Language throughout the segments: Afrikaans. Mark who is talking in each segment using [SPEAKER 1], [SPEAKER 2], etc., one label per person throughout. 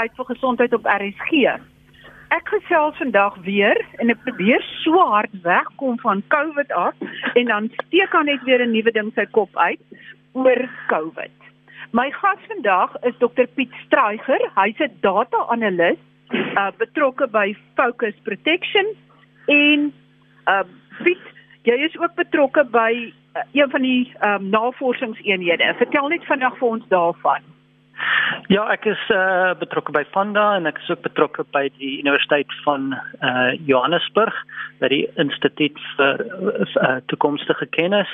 [SPEAKER 1] tyd vir gesondheid op RSG. Ek gesels vandag weer en ek probeer so hard wegkom van COVID af en dan steek aan net weer 'n nuwe ding sy kop uit oor COVID. My gas vandag is Dr Piet Struyger. Hy's 'n data-analis uh, betrokke by Focus Protection en uh Piet, jy is ook betrokke by uh, een van die um, navorsingseenhede. Vertel net vandag vir ons daarvan.
[SPEAKER 2] Ja, ek is uh, betrokke by Fanda en ek is ook betrokke by die Universiteit van uh, Johannesburg by die Instituut vir uh, Toekomstige Kennis.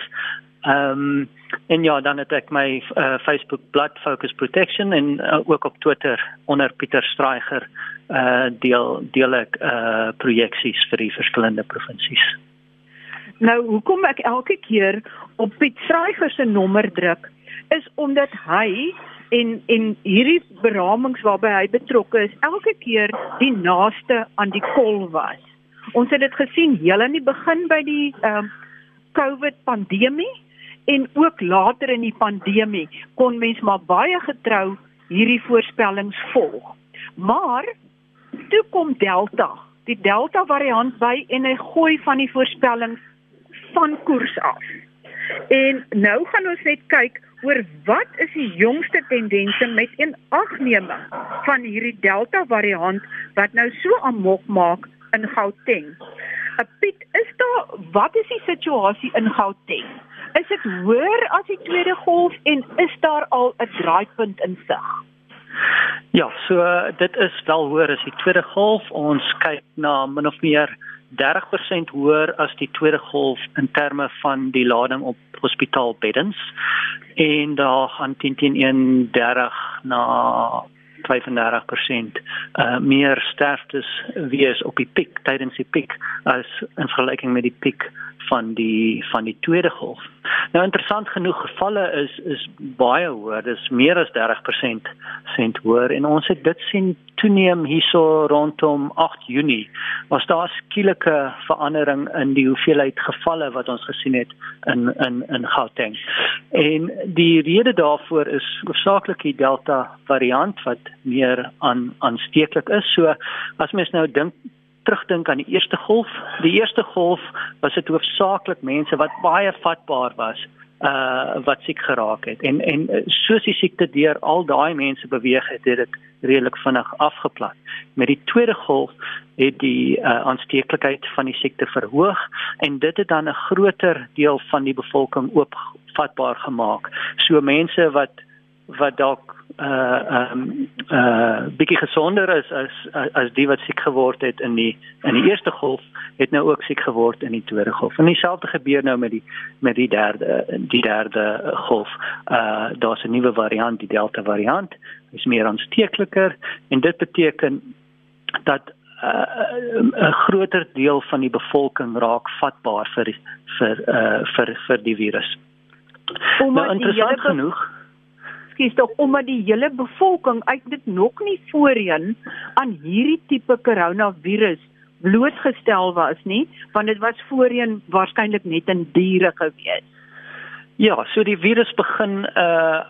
[SPEAKER 2] Ehm um, en ja, dan het ek my uh, Facebook bladsy Focus Protection en uh, ook op Twitter onder Pieter Straiger uh deel deel ek uh projeksies vir die verskillende provinsies.
[SPEAKER 1] Nou, hoekom ek elke keer op Piet Straiger se nommer druk is omdat hy en en hierdie beramings waarby hy betrokke is elke keer die naaste aan die kol was. Ons het dit gesien heel aan die begin by die ehm uh, COVID pandemie en ook later in die pandemie kon mens maar baie getrou hierdie voorspellings volg. Maar toe kom Delta, die Delta variant by en hy gooi van die voorspellings van koers af. En nou gaan ons net kyk oor wat is die jongste tendense met een agneming van hierdie Delta variant wat nou so amok maak in Gauteng. Uh, Piet, is daar wat is die situasie in Gauteng? Is dit hoër as die tweede golf en is daar al 'n draaipunt in sig?
[SPEAKER 2] Ja, so dit is wel hoër as die tweede golf. Ons kyk na min of meer 30% hoër as die tweede golf in terme van die lading op hospitaalbeddens en daar gaan 10 teen 30 na 35% uh meer sterftes wees op die piek tydens die piek as in vergelyking met die piek van die van die tweede golf. Nou interessant genoeg gevalle is is baie hoër, dis meer as 30% sent hoër en ons het dit sien toeneem hierso rondom 8 Junie. Was daar skielike verandering in die hoeveelheid gevalle wat ons gesien het in in in Gauteng. En die rede daarvoor is hoofsaaklik die Delta variant wat meer aan aansteeklik is. So as mens nou dink terugdink aan die eerste golf, die eerste golf was dit hoofsaaklik mense wat baie vatbaar was uh wat siek geraak het en en uh, soos die siekte deur al daai mense beweeg het het dit redelik vinnig afgeplat. Met die tweede golf het die uh aansteeklikheid van die siekte verhoog en dit het dan 'n groter deel van die bevolking oop vatbaar gemaak. So mense wat wat dalk uh ehm um, uh bietjie gesonder is as as die wat siek geword het in die in die eerste golf het nou ook siek geword in die tweede golf. En dieselfde gebeur nou met die met die derde die derde golf. Uh daar's 'n nuwe variant, die Delta variant. Is meer aansteekliker en dit beteken dat 'n uh, groter deel van die bevolking raak vatbaar vir vir uh vir vir die virus.
[SPEAKER 1] Nou interessant genoeg ekskuus tog omdat die hele bevolking eintlik nog nie voorheen aan hierdie tipe koronavirus blootgestel was nie, want dit was voorheen waarskynlik net in diere gewees.
[SPEAKER 2] Ja, so die virus begin uh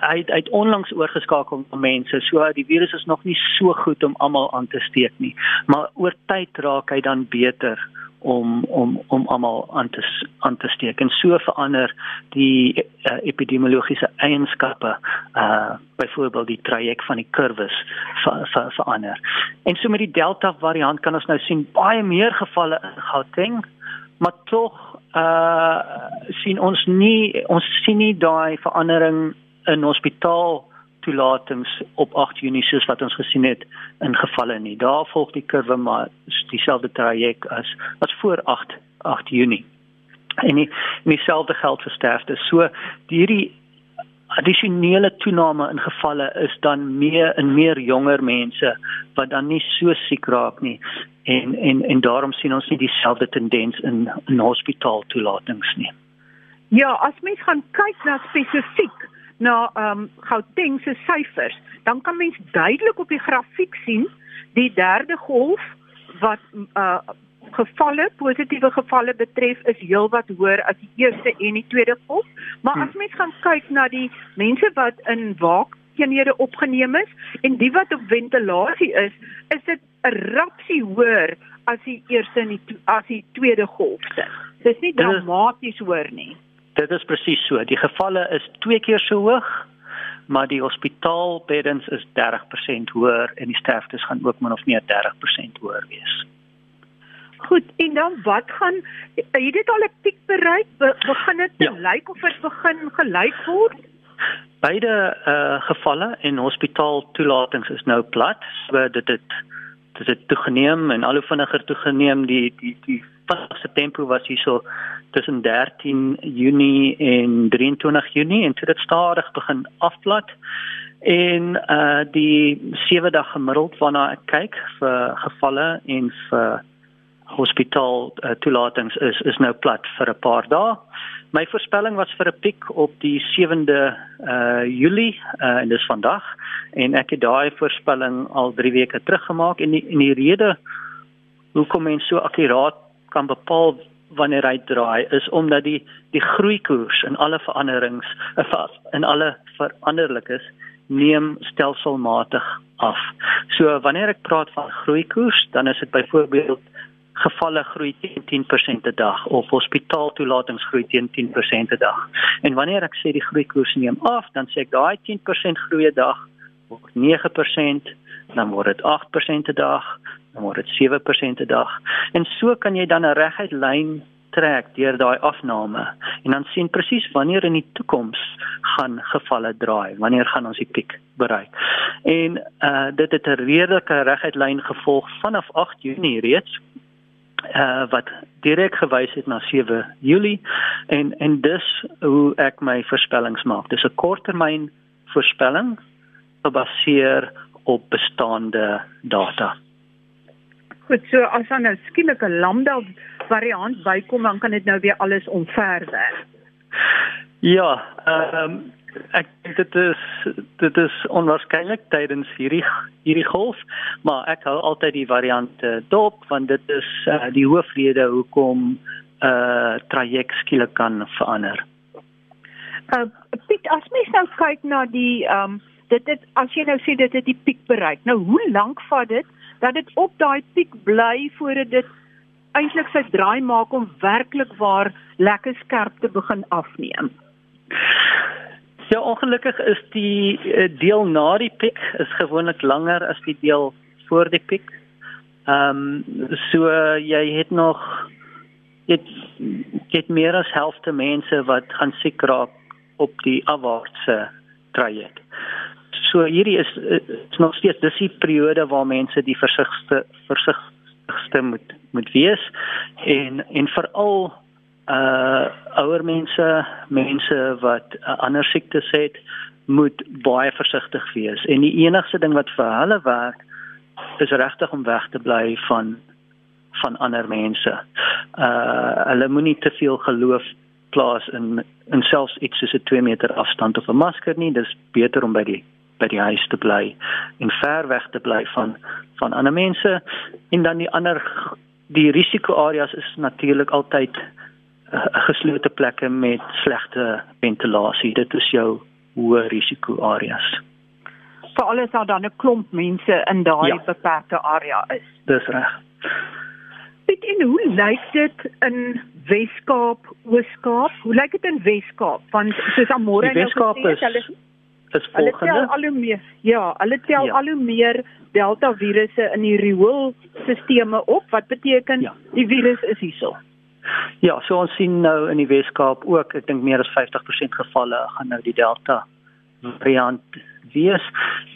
[SPEAKER 2] hy hy het onlangs oorgeskakel op mense. So die virus is nog nie so goed om almal aan te steek nie, maar oor tyd raak hy dan beter om om om almal aan te aan te steek en so verander die uh, epidemiologiese eienskappe uh byvoorbeeld die traject van die kurwes ver, ver, verander. En so met die delta variant kan ons nou sien baie meer gevalle in Gauteng, maar tog uh sien ons nie ons sien nie daai verandering in hospitaal toelatings op 8 Junie soos wat ons gesien het in gevalle nie. Daar volg die kurwe maar dieselfde traject as as voor 8 8 Junie. En die, dieselfde geld vir sterftes. So hierdie addisionele toename in gevalle is dan meer in meer jonger mense wat dan nie so siek raak nie en en en daarom sien ons nie dieselfde tendens in in hospitaal toelatings nie.
[SPEAKER 1] Ja, as mens gaan kyk na spesifiek na ehm um, Gauteng se syfers, dan kan mens duidelik op die grafiek sien die derde golf wat uh gevalle, positiewe gevalle betref is heelwat hoër as die eerste en die tweede golf. Maar as mens gaan kyk na die mense wat in waak eenhede opgeneem is en die wat op ventilasie is, is dit 'n rapsie hoër as die eerste en die as die tweede golf sit. Dis nie dramaties hoër nie.
[SPEAKER 2] Dit is presies so. Die gevalle is twee keer so hoog, maar die hospitaalbeddens is 30% hoër en die sterftes gaan ook min of meer 30% hoër wees.
[SPEAKER 1] Goed, en dan wat gaan het dit al 'n piek bereik? Be, begin dit ja. lyk of dit begin gelyk word?
[SPEAKER 2] Beide uh gevalle en hospitaal toelatings is nou plat. So dit het dit het toegeneem en al hoe vinniger toegeneem die die die vinnigste tempo was hierso tussen 13 Junie en 23 Junie en dit het stadig begin afplat en uh die 7 dag gemiddeld waarna ek kyk vir gevalle en vir hospitaal uh, toelatings is is nou plat vir 'n paar dae. My voorspelling was vir 'n piek op die 7de uh Julie uh, en dis vandag en ek het daai voorspelling al 3 weke terug gemaak en die en die rede hoekom mens so akkuraat kan bepaal wanneer hy draai is omdat die die groeikoers in alle veranderings in alle veranderlikes neem stelselmatig af. So wanneer ek praat van groeikoers, dan is dit byvoorbeeld gevalle groei teen 10% per dag of hospitaaltoelatings groei teen 10% per dag. En wanneer ek sê die groeikoers neem af, dan sê ek daai 10% groei dag word 9%, dan word dit 8% per dag, dan word dit 7% per dag. En so kan jy dan 'n reguit lyn trek deur daai afname en dan sien presies wanneer in die toekoms gaan gevalle draai, wanneer gaan ons die piek bereik. En uh dit het 'n redelike reguit lyn gevolg vanaf 8 Junie reeds uh wat direk gewys het na 7 Julie en en dus hoe ek my voorspellings maak. Dis 'n korttermyn voorspelling gebaseer op bestaande data.
[SPEAKER 1] Goed, so as dan nou skielik 'n lambda variant bykom, dan kan dit nou weer alles omverwerk.
[SPEAKER 2] Ja, ehm um, ek dink dit is dit is onwaarskynlik tydens hierdie hierdie golf, maar ek hou altyd die variante dop want dit is uh, die hoofrede hoekom 'n uh, eh, traject skielik kan verander.
[SPEAKER 1] Uh Piet, as mens nou kyk na die ehm um, dit dit as jy nou sê dit het die piek bereik. Nou hoe lank vat dit dat dit op daai piek bly voordat dit eintlik sy draai maak om werklik waar lekker skerp te begin afneem?
[SPEAKER 2] Ja, ongelukkig is die uh, deel na die piek is gewoonlik langer as die deel voor die piek. Ehm um, so jy het nog dit dit meer as helfte mense wat gaan siek raak op die afwaartse traject. So hierdie is, is nog steeds dis die periode waar mense die versigtigste versigtigste moet moet wees en en veral uh ouer mense, mense wat uh, ander siektes het, moet baie versigtig wees. En die enigste ding wat vir hulle werk is regtig om weg te bly van van ander mense. Uh hulle moenie te veel geloof plaas in in selfs iets soos 'n 2 meter afstand of 'n masker nie. Dis beter om by die by die huis te bly en ver weg te bly van van ander mense. En dan die ander die risikoareas is natuurlik altyd uh, geslote plekke met slegte ventilasie. Dit is jou hoë risiko areas.
[SPEAKER 1] Vir alles daar dan 'n klomp mense in daai ja. beperkte area is.
[SPEAKER 2] Dis reg.
[SPEAKER 1] Dit en hoe lyk dit in Weskaap, Ooskaap? Hoe lyk dit in Weskaap? Want soos môre
[SPEAKER 2] nou Weskaap is hulle is volgende.
[SPEAKER 1] Hulle tel al hoe meer. Ja, hulle tel ja. al hoe meer Delta virusse in die rioolstelsels op. Wat beteken ja. die virus is hierso?
[SPEAKER 2] Ja, so ons sien nou in die Weskaap ook, ek dink meer as 50% gevalle gaan nou die Delta variant wees.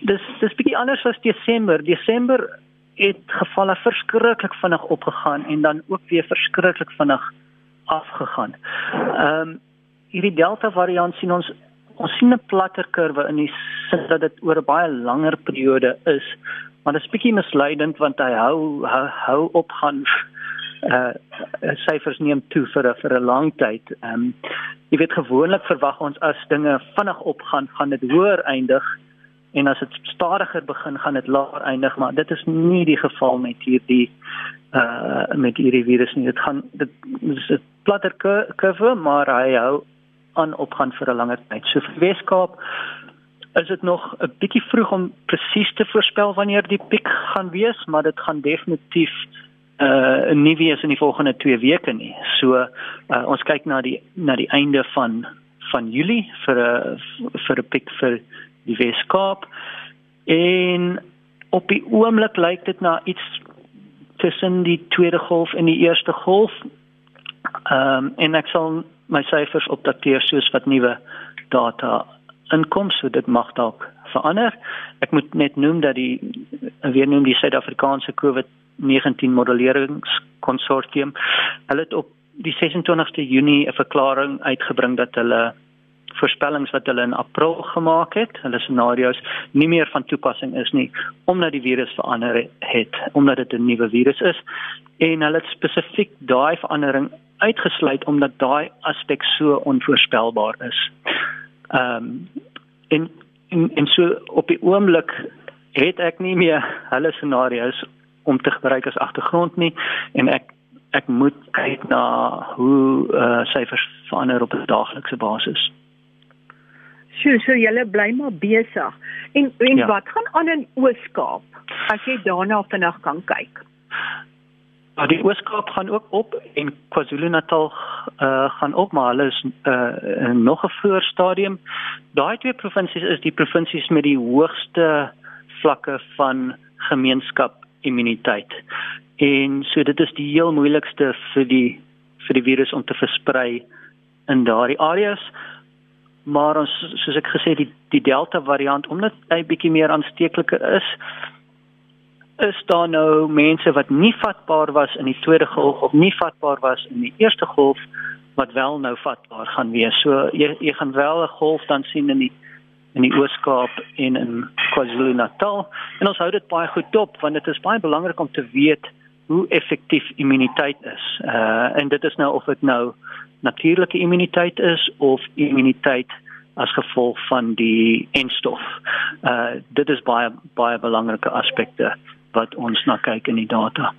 [SPEAKER 2] Dis dis bietjie anders as Desember. Desember het gevalle verskriklik vinnig opgegaan en dan ook weer verskriklik vinnig afgegaan. Ehm um, hierdie Delta variant sien ons ons sien 'n platter kurwe in die sin dat dit oor 'n baie langer periode is. Maar dit is bietjie misleidend want hy hou hou, hou op gaan uh syfers neem toe vir 'n vir 'n lang tyd. Ehm um, jy weet gewoonlik verwag ons as dinge vinnig opgaan, gaan dit hoër eindig en as dit stadiger begin, gaan dit laer eindig, maar dit is nie die geval met hierdie uh met hierdie virus nie. Dit gaan dit is 'n platter kurwe, maar hy hou aan opgaan vir 'n langer tyd. So vir Weskaap is dit nog 'n bietjie vroeg om presies te voorspel wanneer die piek gaan wees, maar dit gaan definitief uh nie wees in die volgende 2 weke nie. So uh, ons kyk na die na die einde van van Julie vir 'n vir 'n piek vir die Weskaap. En op die oomblik lyk dit na iets tussen die tweede golf en die eerste golf. Ehm um, en ek sal my syfers opdateer soos wat nuwe data inkom, so dit mag dalk verander. Ek moet net noem dat die weer noem die Suid-Afrikaanse COVID-19 modelleringskonsortium hulle het op die 26ste Junie 'n verklaring uitgebring dat hulle voorspellings wat hulle in April gemaak het, hulle scenario's nie meer van toepassing is nie omdat die virus verander het, omdat dit 'n nuwe virus is en hulle het spesifiek daai verandering uitgesluit omdat daai aspek so onvoorspelbaar is. Ehm um, en, en en so op die oomblik het ek nie meer hulle scenario's om te gebruik as agtergrond nie en ek ek moet kyk na hoe uh, syfers verander op 'n daaglikse basis.
[SPEAKER 1] Sjoe, so julle bly maar besig. En en ja. wat gaan aan in Oos-Kaap? As jy daarna vinnig kan kyk.
[SPEAKER 2] Ja, die Oos-Kaap gaan ook op en KwaZulu-Natal uh, gaan op, maar hulle is uh, nog 'n vroeë stadium. Daai twee provinsies is die provinsies met die hoogste vlakke van gemeenskap immuniteit. En so dit is die heel moeilikste vir die vir die virus om te versprei in daardie areas maar ons soos ek gesê die die delta variant omdat hy bietjie meer aansteekliker is is daar nou mense wat nie vatbaar was in die tweede golf of nie vatbaar was in die eerste golf wat wel nou vatbaar gaan wees. So jy jy gaan wel 'n golf dan sien in die in die Oos-Kaap en in KwaZulu-Natal. En ons hou dit baie goed dop want dit is baie belangrik om te weet hoe effektief immuniteit is. Uh en dit is nou of dit nou natuurlike immuniteit is of immuniteit as gevolg van die enstof. Uh dit is baie baie belangrike aspekte wat ons na kyk in die data.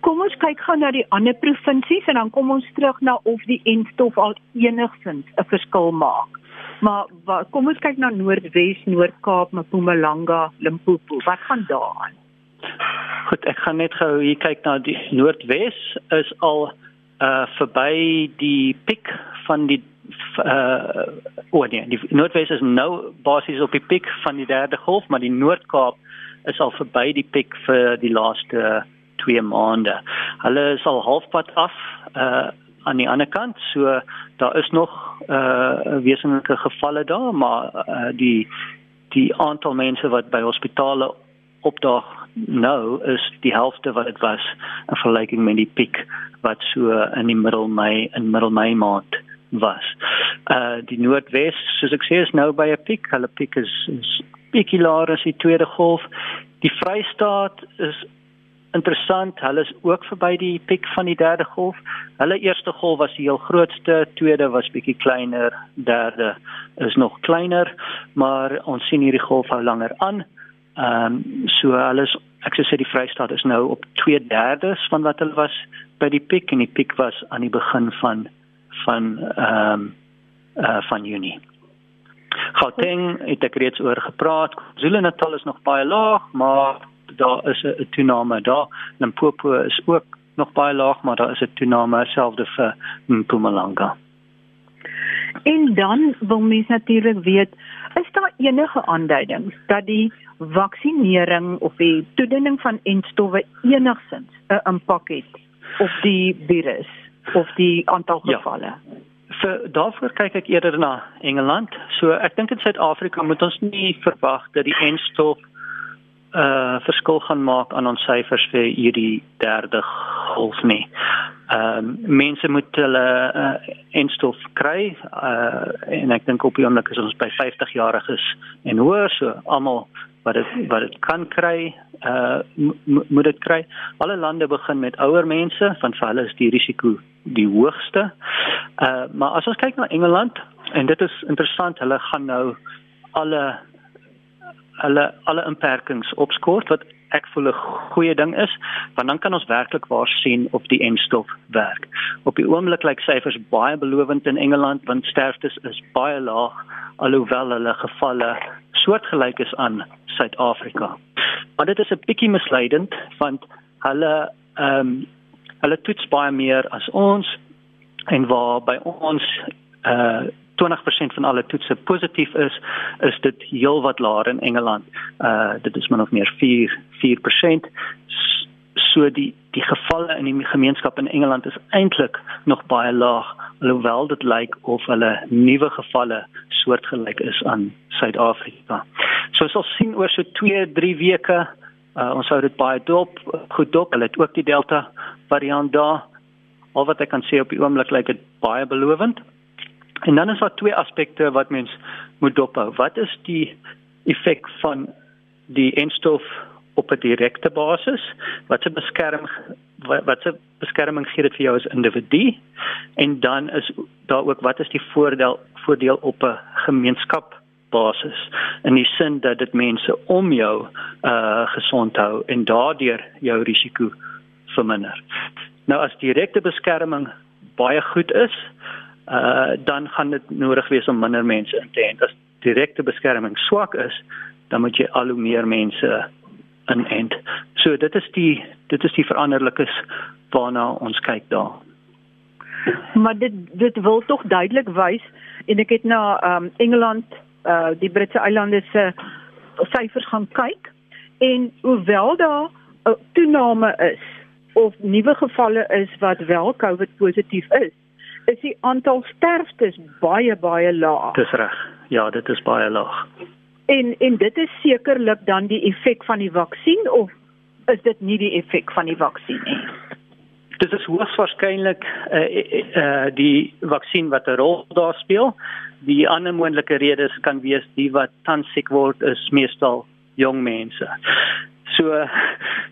[SPEAKER 1] Kom ons kyk gou na die ander provinsies en dan kom ons terug na of die enstof al enigsins 'n verskil maak. Maar wat, kom ons kyk na Noordwes, Noord-Kaap, Mpumalanga, Limpopo. Wat gaan daar aan?
[SPEAKER 2] Goed, ek gaan net gou hier kyk na die Noordwes is al uh verby die piek van die uh oh nee, die Noordwes is nou basies op die piek van die derde golf, maar die Noord-Kaap is al verby die piek vir die laaste 2 maande. Hulle is al halfpad af uh aan die ander kant, so daar is nog uh wesenlike gevalle daar, maar uh die die aantal mense wat by hospitale opdaag nou is die helfte wat dit was in vergelyking met die piek wat so in die middel Mei in middel Mei maand was. Uh die Noordwes, soos ek sê, is nou by 'n piek. Hulle piek is, is bietjie laer as die tweede golf. Die Vrystaat is interessant. Hulle is ook verby die piek van die derde golf. Hulle eerste golf was die heel grootste, tweede was bietjie kleiner, derde is nog kleiner, maar ons sien hierdie golf hou langer aan. Ehm um, so hulle is ek sou sê die Vrystaat is nou op 2/3 van wat hulle was by die piek en die piek was aan die begin van van ehm um, uh van Junie. Gauteng het ek reeds oor gepraat. KwaZulu-Natal is nog baie laag, maar daar is 'n toename daar. Limpopo is ook nog baie laag, maar daar is 'n toename selfde vir Mpumalanga.
[SPEAKER 1] En dan wil mens natuurlik weet, is daar enige aanduidings dat die vaksinering of die toediening van enstowwe enigsins 'n impak het op die virus of die aantal ja. gevalle? Ja.
[SPEAKER 2] Vir daarvoor kyk ek eerder na Engeland. So ek dink in Suid-Afrika moet ons nie verwag dat die enstof uh verskil gaan maak aan ons syfers vir hierdie derde golf nie. Ehm um, mense moet hulle uh, enstof kry uh en ek dink op die oomblik is ons by 50 jariges en hoër so almal wat dit wat dit kan kry uh moet dit kry. Alle lande begin met ouer mense want vir hulle is die risiko die hoogste. Uh maar as ons kyk na Engeland en dit is interessant, hulle gaan nou alle hulle alle beperkings opskort wat ek voel 'n goeie ding is want dan kan ons werklik waar sien of die enstof werk. Op die oomblik lyk syfers baie belovend in Engeland want sterftes is baie laag alhoewel hulle gevalle soortgelyk is aan Suid-Afrika. Maar dit is 'n bietjie misleidend want hulle ehm um, hulle toets baie meer as ons en waar by ons uh 20% van alle toetse positief is, is dit heelwat laer in Engeland. Uh dit is min of meer 4 4%. So die die gevalle in die gemeenskap in Engeland is eintlik nog baie laag, alhoewel dit lyk of hulle nuwe gevalle soortgelyk is aan Suid-Afrika. So ons sal sien oor so 2, 3 weke, uh, ons hou dit baie dop, goed dop. Hulle het ook die Delta variant daar. Al wat ek kan sê op die oomblik lyk dit baie belovend. En dan is daar twee aspekte wat mens moet dophou. Wat is die effek van die enstof op 'n direkte basis? Wat se beskerming wat se beskerming gee dit vir jou as individu? En dan is daar ook wat is die voordeel voordeel op 'n gemeenskap basis in die sin dat dit mense om jou uh gesond hou en daardeur jou risiko verminder. Nou as direkte beskerming baie goed is, uh dan gaan dit nodig wees om minder mense in te ent. As direkte beskerming swak is, dan moet jy al hoe meer mense inent. So dit is die dit is die veranderlikes waarna ons kyk daar.
[SPEAKER 1] Maar dit dit wil tog duidelik wys en ek het na um Engeland uh die Britse eilande se syfers gaan kyk en hoewel daar 'n toename is of nuwe gevalle is wat wel COVID positief is is die aantal sterftes baie baie laag.
[SPEAKER 2] Dis reg. Ja, dit is baie laag.
[SPEAKER 1] En en dit is sekerlik dan die effek van die vaksin of is dit nie die effek van die vaksin nie?
[SPEAKER 2] Dit is hoogs waarskynlik eh uh, uh, die vaksin wat 'n rol daar speel. Die ander moontlike redes kan wees die wat tans siek word is meestal jong mense. So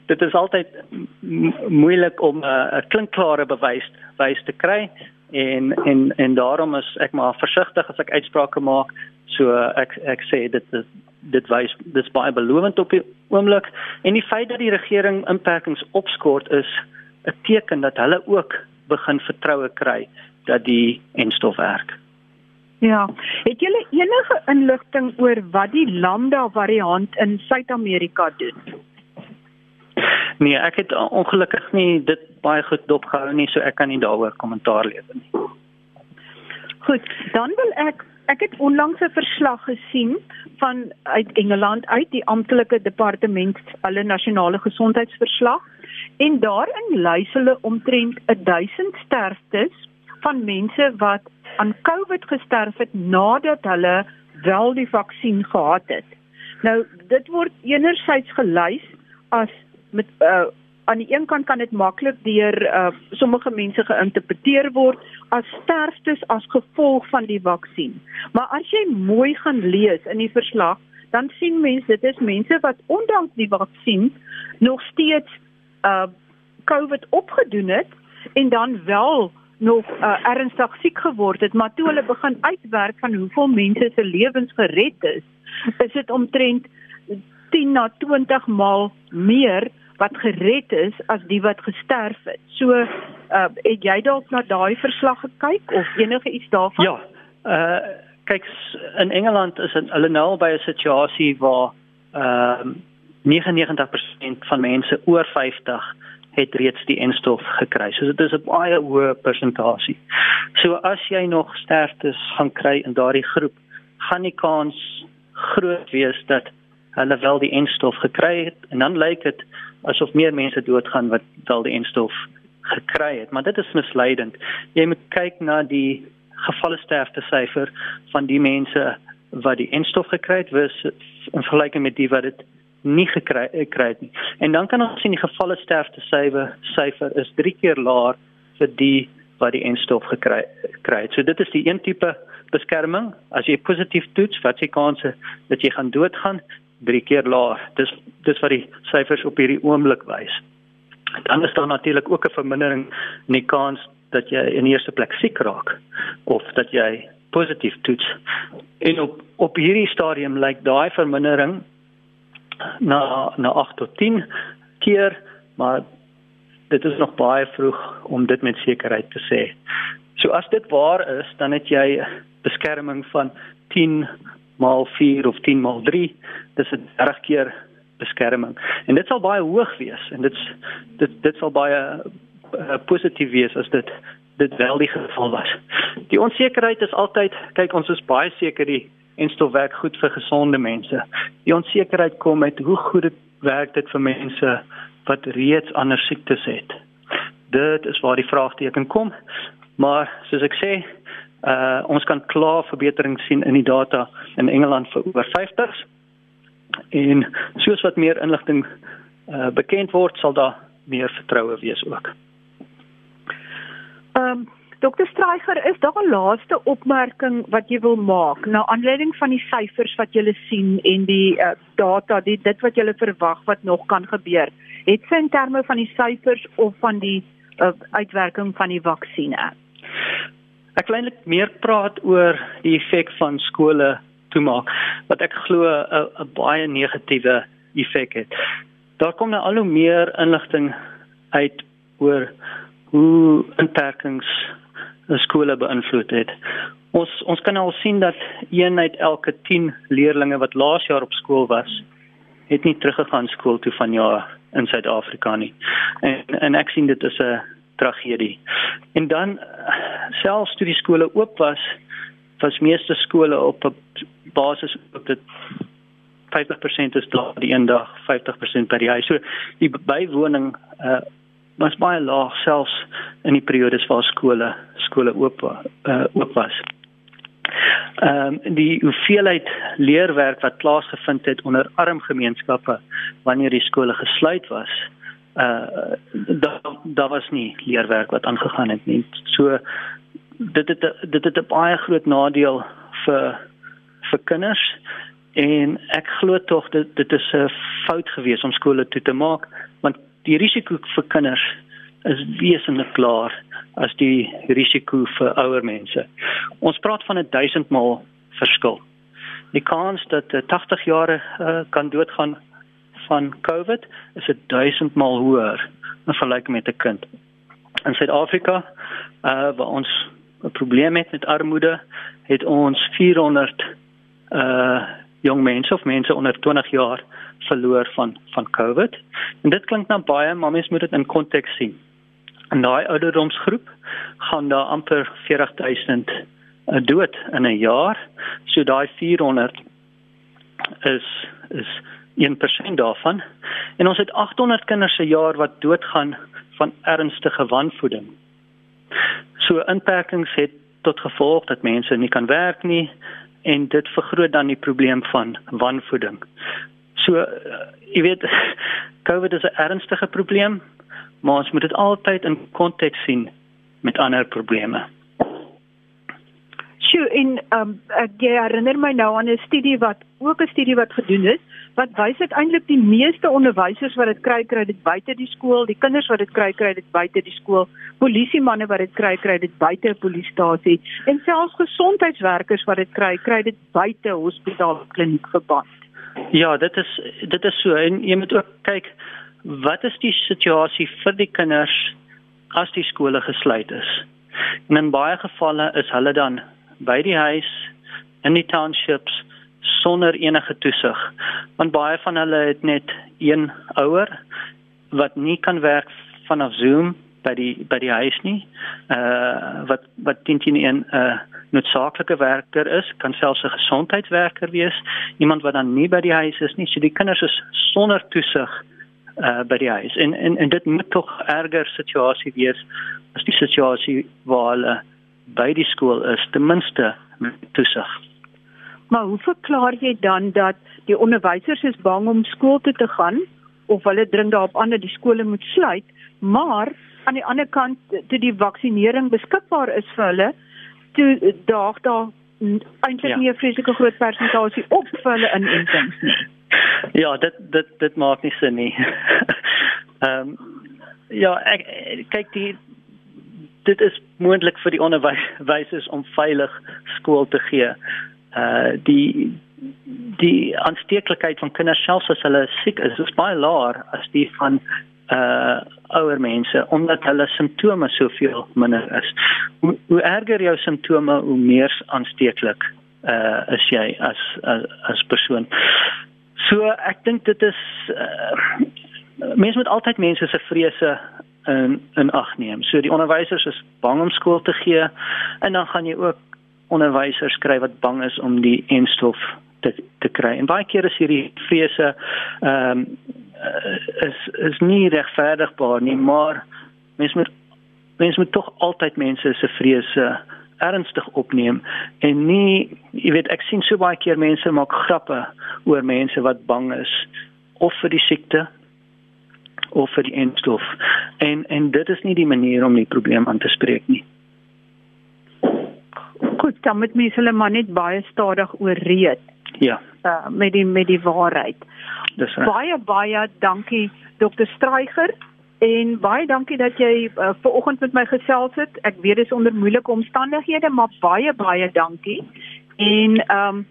[SPEAKER 2] dit is altyd moeilik om 'n uh, klinkklare bewys wys te kry en en en daarom is ek maar versigtig as ek uitsprake maak. So ek ek sê dit is dit wys dis baie belovend op die oomblik en die feit dat die regering inperkings opskort is 'n teken dat hulle ook begin vertroue kry dat die enstof werk.
[SPEAKER 1] Ja, het julle enige inligting oor wat die lambda variant in Suid-Amerika doen?
[SPEAKER 2] Nee, ek het ongelukkig nie dit baie goed dopgehou nie, so ek kan nie daaroor kommentaar lewer nie.
[SPEAKER 1] Goed, dan wil ek ek het onlangs 'n verslag gesien van uit Engeland uit die amptelike departement hulle nasionale gesondheidsverslag en daarin lys hulle omtrent 1000 sterftes van mense wat aan COVID gesterf het nadat hulle wel die vaksin gehad het. Nou dit word enerzijds gelys as met uh, aan die een kant kan dit maklik deur uh, sommige mense geïnterpreteer word as sterftes as gevolg van die vaksin. Maar as jy mooi gaan lees in die verslag, dan sien mense dit is mense wat ondanks die vaksin nog steeds uh COVID opgedoen het en dan wel nog uh, ernstig siek geword het, maar toe hulle begin uitwerk van hoeveel mense se lewens gered is, is dit omtrent 10 na 20 maal meer wat gered is as die wat gesterf het. So, uh, het jy dalk na daai verslag gekyk of enige iets daarvan?
[SPEAKER 2] Ja. Uh kyk in Engeland is dit hulle nou by 'n situasie waar ehm uh, 99% van mense oor 50 het reeds die enstof gekry. So dit is 'n baie hoë persentasie. So as jy nog sterftes gaan kry in daardie groep, gaan die kans groot wees dat hulle wel die enstof gekry het en dan lyk dit asof meer mense doodgaan wat wel die enstof gekry het, maar dit is misleidend. Jy moet kyk na die gevalle sterfte syfer van die mense wat die enstof gekry het versus in vergelyking met die wat dit nie gekry het nie. En dan kan ons sien die gevalle sterfte syfer syfer is 3 keer laer vir die wat die enstof gekry kry. So dit is die een tipe beskerming. As jy positief toets, wat se kanse dat jy gaan doodgaan? Drie keer laer. Dis dis wat die syfers op hierdie oomblik wys. Dan is daar natuurlik ook 'n vermindering in die kans dat jy in eerste plek siek raak of dat jy positief toets. En op op hierdie stadium lyk daai vermindering na na 8 tot 10 keer, maar dit is nog baie vroeg om dit met sekerheid te sê. So as dit waar is, dan het jy beskerming van 10 maal 4 of 10 maal 3, dis 'n 30 keer beskerming. En dit sal baie hoog wees en dit's dit dit sal baie uh, positief wees as dit dit wel die geval was. Die onsekerheid is altyd, kyk ons is baie seker die enstof werk goed vir gesonde mense. Die onsekerheid kom met hoe goed dit werk dit vir mense wat reeds ander siektes het. Dit is waar die vraagteken kom. Maar soos ek sê, uh ons kan klaar verbetering sien in die data in Engeland vir oor 50s. En soos wat meer inligting uh bekend word, sal daar meer vertroue wees ook.
[SPEAKER 1] Ehm um, Dokter Streicher, is daar 'n laaste opmerking wat jy wil maak na aanleiding van die syfers wat jy sien en die uh, data, die dit wat jy verwag wat nog kan gebeur? Het sy in terme van die syfers of van die uh, uitwerking van die vaksines?
[SPEAKER 2] Ek wil eintlik meer praat oor die effek van skole toemaak wat ek glo 'n baie negatiewe effek het. Daar kom nou al hoe meer inligting uit oor hoe inperkings skole beïnvloed het. Ons ons kan al sien dat een uit elke 10 leerders wat laas jaar op skool was, het nie teruggegaan skool toe vanjaar in Suid-Afrika nie. En en ek sien dit is 'n tragedie. En dan selfs toe die skole oop was, was meeste skole op 'n basis op dit 50% is daar die een dag, 50% by die huis. So die bywoning uh was baie laag selfs in die periodes waar skole skole oop uh, oop was. Ehm um, die hoeveelheid leerwerk wat plaasgevind het onder arm gemeenskappe wanneer die skole gesluit was, uh daar daar was nie leerwerk wat aangegaan het nie. So dit het dit het 'n baie groot nadeel vir vir kinders en ek glo tog dit dit is 'n fout gewees om skole toe te maak want die risiko vir kinders is wesentlik klaar as die risiko vir ouer mense. Ons praat van 'n 1000 maal verskil. Die kans dat 'n 80 jarige uh, kan doodgaan van COVID is 'n 1000 maal hoër in vergelyking met 'n kind. In Suid-Afrika, uh waar ons 'n probleem het met armoede, het ons 400 uh jong mense of mense onder 20 jaar verloor van van COVID. En dit klink nou baie, maar mens moet dit in konteks sien. In daai ouderdomsgroep gaan daar amper 40000 uh, dood in 'n jaar. So daai 400 is is 1% daarvan. En ons het 800 kinders se jaar wat doodgaan van ernstige wanvoeding. So inperkings het tot gevolg dat mense nie kan werk nie en dit vergroot dan die probleem van wanvoeding. So uh, jy weet COVID is 'n ernstige probleem, maar ons moet dit altyd in konteks sien met ander probleme.
[SPEAKER 1] Sjoe, en um, ek herinner my nou aan 'n studie wat ook 'n studie wat gedoen is wat wys uiteindelik die meeste onderwysers wat dit kry kry dit buite die skool, die kinders wat dit kry kry dit buite die skool, polisiemanne wat dit kry kry dit buite 'n polisiestasie en selfs gesondheidswerkers wat dit kry kry dit buite hospitaal kliniek verband.
[SPEAKER 2] Ja, dit is dit is so en jy moet ook kyk wat is die situasie vir die kinders as die skole gesluit is. En in baie gevalle is hulle dan by die huis in die townships sonder enige toesig. Want baie van hulle het net een ouer wat nie kan werk vanaf Zoom by die by die huis nie uh wat wat teen teen 'n uh noodsaaklike werker is kan selfs 'n gesondheidswerker wees iemand wat dan nie by die huis is nie. So die kinders is sonder toesig uh by die huis. En en en dit moet tog erger situasie wees as die situasie waar hulle by die skool is ten minste met toesig.
[SPEAKER 1] Maar hoe verklaar jy dan dat die onderwysers is bang om skool toe te gaan of hulle dring daarop aan dat die skole moet sluit, maar aan die ander kant toe die vaksinering beskikbaar is vir hulle, toe daag daar eintlik ja. nie 'n vreeslike groot persentasie op vir hulle inentings nie.
[SPEAKER 2] Ja, dit dit dit maak nie sin nie. Ehm um, ja, ek kyk die dit is moontlik vir die onderwysers om veilig skool te gee. Uh die die aansteeklikheid van kinders selfs as hulle siek is, is baie laer as die van uh ouer mense omdat hulle simptome soveel minder is. Hoe, hoe erger jou simptome, hoe meer aansteeklik uh is jy as as as persoon. So ek dink dit is uh, mense moet altyd mense se vrese in in ag neem. So die onderwysers is bang om skool te gee en dan gaan jy ook onderwysers kry wat bang is om die enstof te te kry. En baie keer is hierdie vrese ehm um, is is nie regverdigbaar nie, maar mense moet mense moet tog altyd mense se vrese ernstig opneem en nie jy weet ek sien so baie keer mense maak grappe oor mense wat bang is of vir die siekte of vir die enstof en en dit is nie die manier om die probleem aan te spreek nie
[SPEAKER 1] dan moet mense hulle maar net baie stadig ooreed
[SPEAKER 2] ja
[SPEAKER 1] uh, met die met die waarheid
[SPEAKER 2] dis reg
[SPEAKER 1] baie baie dankie dokter Straiger En baie dankie dat jy uh, ver oggend met my gesels het. Ek weet dit is onder moeilike omstandighede, maar baie baie dankie. En ehm um,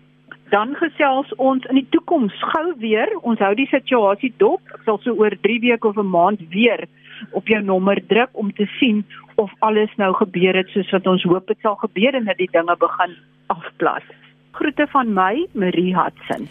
[SPEAKER 1] dan gesels ons in die toekoms gou weer. Ons hou die situasie dop. Ek sal so oor 3 weke of 'n maand weer op jou nommer druk om te sien of alles nou gebeur het soos wat ons hoop dit sal gebeur en dat die dinge begin afplas. Groete van my, Marie Hudson.